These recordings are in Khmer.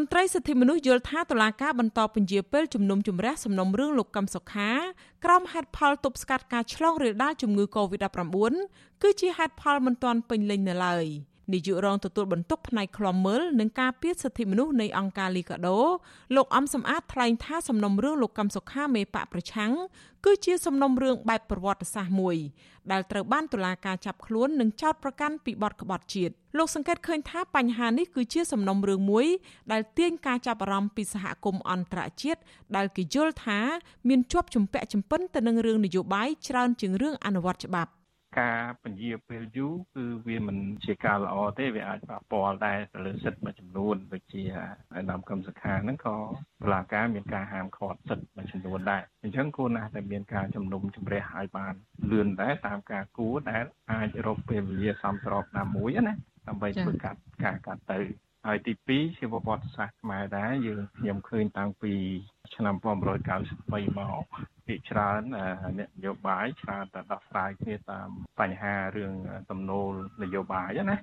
មន្ត្រីសិទ្ធិមនុស្សយល់ថាតុលាការបន្តពន្យាពេលជំនុំជម្រះសំណុំរឿងលោកកឹមសុខាក្រោមហេតុផលទប់ស្កាត់ការឆ្លងរាលដាលជំងឺ Covid-19 គឺជាហេតុផលមិនទាន់ពេញលេញនៅឡើយ។ នាយករងទទួលបន្ទុកផ្នែកឃ្លាំមើលនិងការពារសិទ្ធិមនុស្សនៃអង្គការលីកាដូលោកអំសំអាតថ្លែងថាសំណុំរឿងលោកកឹមសុខាមេបកប្រឆាំងគឺជាសំណុំរឿងបែបប្រវត្តិសាស្ត្រមួយដែលត្រូវបានតុលាការចាប់ខ្លួននិងចោទប្រកាន់ពីបទក្បត់ជាតិលោកសង្កេតឃើញថាបញ្ហានេះគឺជាសំណុំរឿងមួយដែលទាញការចាប់អារម្មណ៍ពីសហគមន៍អន្តរជាតិដែលគេយល់ថាមានជាប់ជំពាក់ជំពិនទៅនឹងរឿងនយោបាយច្រើនជាងរឿងអនុវត្តច្បាប់ ការពន្យាពេលយូរគឺវាមិនជាការល្អទេវាអាចប៉ះពាល់ដែរទៅលើសិទ្ធិមួយចំនួនដូចជាអាដាមកម្មសខាហ្នឹងក៏បលាការមានការហាមឃាត់សិទ្ធិមួយចំនួនដែរអញ្ចឹងគួរណាស់តែមានការជំនុំជម្រះឲ្យបានលឿនដែរតាមការគួរដែលអាចរកពេលវេលាសមស្របណាមួយណាដើម្បីធ្វើកាត់ការកាត់ទៅហើយទី2ជាប្រវត្តិសាស្ត្រខ្មែរដែរយើងខ្ញុំឃើញតាំងពីឆ្នាំ1993មក ភាគច្រើនអ្នកនយោបាយច្រើនតែដោះស្រាយគ្នាតាមបញ្ហារឿងទំនោរនយោបាយណា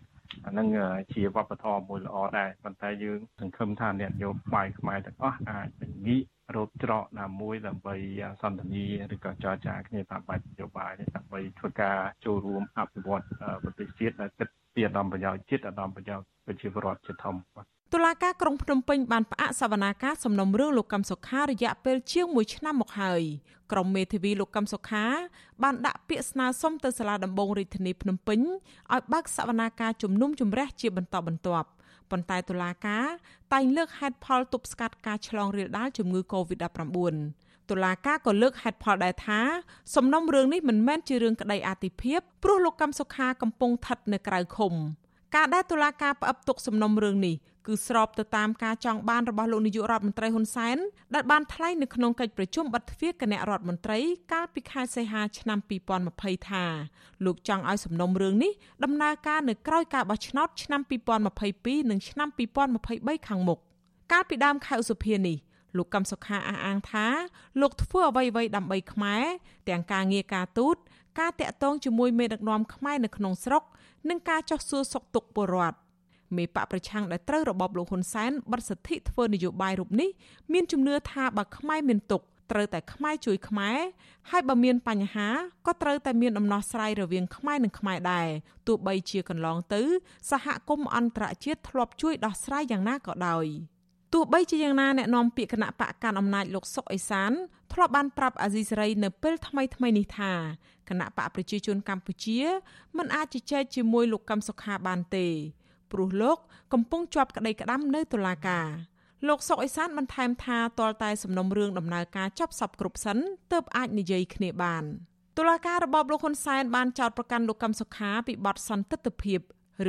អានឹងជាវប្បធម៌មួយល្អដែរប៉ុន្តែយើងសង្ឃឹមថាអ្នកនយោបាយខ្មែរទាំងអស់អាចងាករោគច្រកណាមួយដើម្បីសន្ទនាឬក៏ចរចាគ្នាតាមបែបនយោបាយដើម្បីធ្វើការចូលរួមអភិវឌ្ឍប្រទេសជាតិដែលគិតពីឧត្តមប្រយោជន៍ជាតិឧត្តមប្រយោជន៍ប្រជាពលរដ្ឋជាធំបាទតុលាការក្រុងភ្នំពេញបានផ្អាកសវនាការសំណុំរឿងលោកកឹមសុខារយៈពេលជាង1ឆ្នាំមកហើយក្រុមមេធាវីលោកកឹមសុខា បានដាក់ពាក្យស្នើសុំទៅសាលាដំបងរាជធានីភ្នំពេញឲ្យបើកសវនាការជំនុំជម្រះជាបន្តបន្ទាប់ប៉ុន្តែតុលាការតែងលើកហេតុផលទប់ស្កាត់ការឆ្លងរាលដាលជំងឺ Covid-19 តុលាការក៏លើកហេតុផលដែរថាសំណុំរឿងនេះមិនមែនជារឿងក្តីអាទិភាពព្រោះលោកកឹមសុខាកំពុងស្ថិតនៅក្រៅឃុំ ការដែលតុលាការផ្អឹបទុកសំណុំរឿងនេះគឺស្របទៅតាមការចង់បានរបស់លោកនាយករដ្ឋមន្ត្រីហ៊ុនសែនដែលបានថ្លែងនៅក្នុងកិច្ចប្រជុំបិទទ្វារគណៈរដ្ឋមន្ត្រីកាលពីខែសីហាឆ្នាំ2020ថាលោកចង់ឲ្យសំណុំរឿងនេះដំណើរការនៅក្រៅការបោះឆ្នោតឆ្នាំ2022និងឆ្នាំ2023ខាងមុខកាលពីដើមខែឧសភានេះ លោកកឹមសុខាអះអាងថាលោកធ្វើអ្វីៗដើម្បីខ្មែរទាំងការងារការទូតការតាក់ទងជាមួយមេដឹកនាំខ្មែរនៅក្នុងស្រុកនិងការចោះសួរសុខទុក្ខពលរដ្ឋមេបកប្រឆាំងដែលត្រូវរបបលោកហ៊ុនសែនបិទសិទ្ធិធ្វើនយោបាយរូបនេះមានជំនឿថាបើខ្មែរមានទុកត្រូវតែខ្មែរជួយខ្មែរហើយបើមានបញ្ហាក៏ត្រូវតែមានដំណោះស្រាយរវាងខ្មែរនិងខ្មែរដែរទោះបីជាកន្លងទៅ សហគមន៍អន្តរជាតិធ្លាប់ជួយដោះស្រាយយ៉ាងណាក៏ដោយ ទោះបីជាយ៉ាងណាអ្នកនាំពាក្យគណៈបកកាន់អំណាចលោកសុកអេសានធ្លាប់បានប្រាប់អាស៊ីសេរីនៅពេលថ្មីថ្មីនេះថាគណៈបកប្រជាជនកម្ពុជាមិនអាចជជែកជាមួយលោកកឹមសុខាបានទេព្រោះលោកកំពុងជាប់ក្តីក្តាំនៅតុលាការលោកសុកអេសានបន្ថែមថាទាល់តែសំណុំរឿងដំណើរការចប់សពគ្រប់សិនទើបអាចនិយាយគ្នាបានតុលាការរបបលោកហ៊ុនសែនបានចោទប្រកាន់លោកកឹមសុខាពីបទសន្តិទ្ធភាព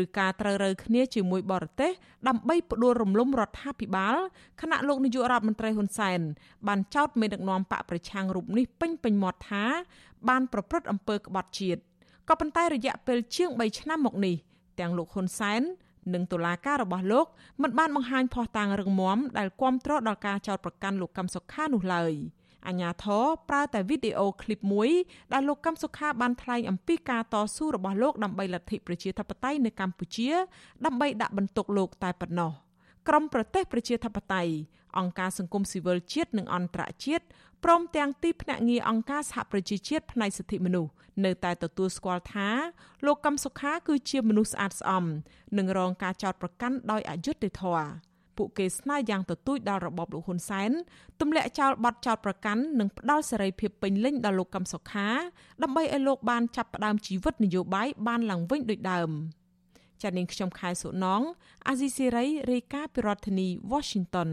ឬការត្រូវរើគ្នាជាមួយបរទេសដើម្បីផ្ដួលរំលំរដ្ឋាភិបាលខណៈលោកនាយករដ្ឋមន្ត្រីហ៊ុនសែនបានចោទមេដឹកនាំបកប្រឆាំងរូបនេះពេញពេញមាត់ថា បានប្រព្រឹត្តអំពើក្បត់ជាតិក៏ប៉ុន្តែរយៈពេលជាង3ឆ្នាំមកនេះទាំងលោកហ៊ុនសែននិងតុលាការរបស់លោកមិនបានបង្ហាញភ័ស្តុតាងរឹងមាំដែលគាំទ្រដល់ការចោទប្រកាន់លោកកឹមសុខានោះឡើយ អញ្ញាធរប្រើតែវីដេអូឃ្លីបមួយដែលលោកកឹមសុខាបានថ្លែងអំពីការតស៊ូរបស់លោកដើម្បីលទ្ធិប្រជាធិបតេយ្យនៅកម្ពុជា ដើម្បីដាក់បន្ទុកលោកតែប៉ុណ្ណោះក្រមប្រទេសប្រជាធិបតេយ្យអង្គការសង្គមស៊ីវិលជាតិនិងអន្តរជាតិព្រមទាំងទីភ្នាក់ងារអង្គការសហប្រជាជាតិផ្នែកសិទ្ធិមនុស្សនៅតែទទួលស្គាល់ថាលោកកឹមសុខាគឺជាមនុស្សស្អាតស្អំនិងរងការចោទប្រកាន់ដោយអយុត្តិធម៌ ពួកគេស្នើយ៉ាងទទូចដល់របបលោកហ៊ុនសែនទម្លាក់ចោលបទចោទប្រកាន់និងផ្ដាល់សេរីភាពពេញលេញដល់លោកកឹមសុខាដើម្បីឲ្យលោកបានចាប់ផ្ដើមជីវិតនយោបាយបានឡើងវិញដូចដើមចា៎នាងខ្ញុំខែសុណងអាស៊ីសេរីរាយការណ៍ពីរដ្ឋធានី Washington